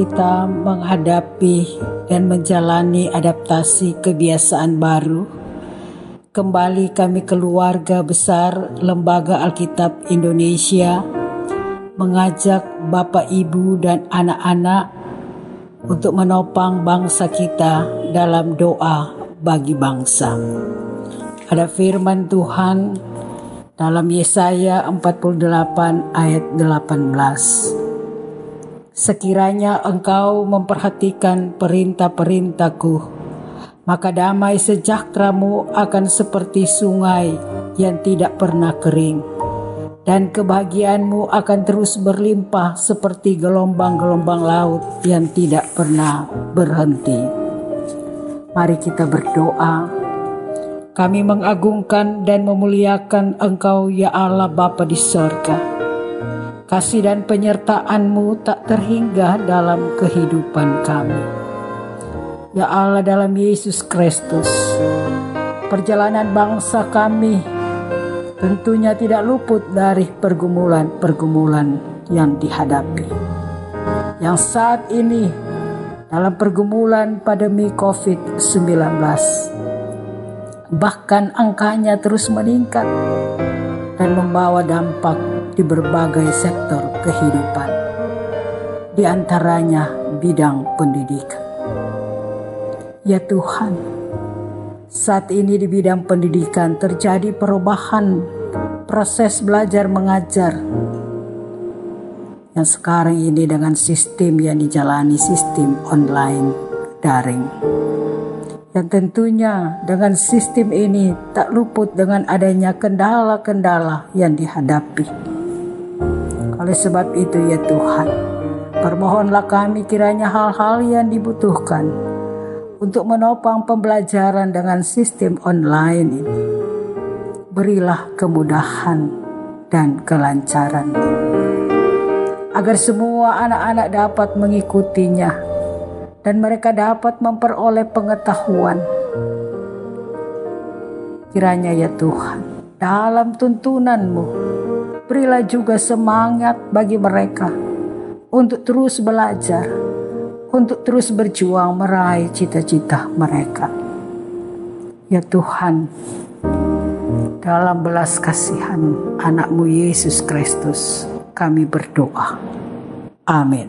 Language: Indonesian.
kita menghadapi dan menjalani adaptasi kebiasaan baru, kembali kami keluarga besar Lembaga Alkitab Indonesia mengajak Bapak Ibu dan anak-anak untuk menopang bangsa kita dalam doa bagi bangsa. Ada firman Tuhan dalam Yesaya 48 ayat 18. Sekiranya engkau memperhatikan perintah-perintahku, maka damai sejahteramu akan seperti sungai yang tidak pernah kering dan kebahagiaanmu akan terus berlimpah seperti gelombang-gelombang laut yang tidak pernah berhenti. Mari kita berdoa. Kami mengagungkan dan memuliakan Engkau ya Allah Bapa di sorga. Kasih dan penyertaan-Mu tak terhingga dalam kehidupan kami. Ya Allah dalam Yesus Kristus, perjalanan bangsa kami tentunya tidak luput dari pergumulan-pergumulan yang dihadapi. Yang saat ini dalam pergumulan pandemi COVID-19, bahkan angkanya terus meningkat dan membawa dampak di berbagai sektor kehidupan, di antaranya bidang pendidikan. Ya Tuhan, saat ini di bidang pendidikan terjadi perubahan proses belajar mengajar yang sekarang ini dengan sistem yang dijalani sistem online daring. Yang tentunya dengan sistem ini tak luput dengan adanya kendala-kendala yang dihadapi. Oleh sebab itu ya Tuhan, permohonlah kami kiranya hal-hal yang dibutuhkan untuk menopang pembelajaran dengan sistem online ini. Berilah kemudahan dan kelancaran agar semua anak-anak dapat mengikutinya dan mereka dapat memperoleh pengetahuan. Kiranya ya Tuhan, dalam tuntunanmu, berilah juga semangat bagi mereka untuk terus belajar untuk terus berjuang meraih cita-cita mereka. Ya Tuhan, dalam belas kasihan anakmu Yesus Kristus, kami berdoa. Amin.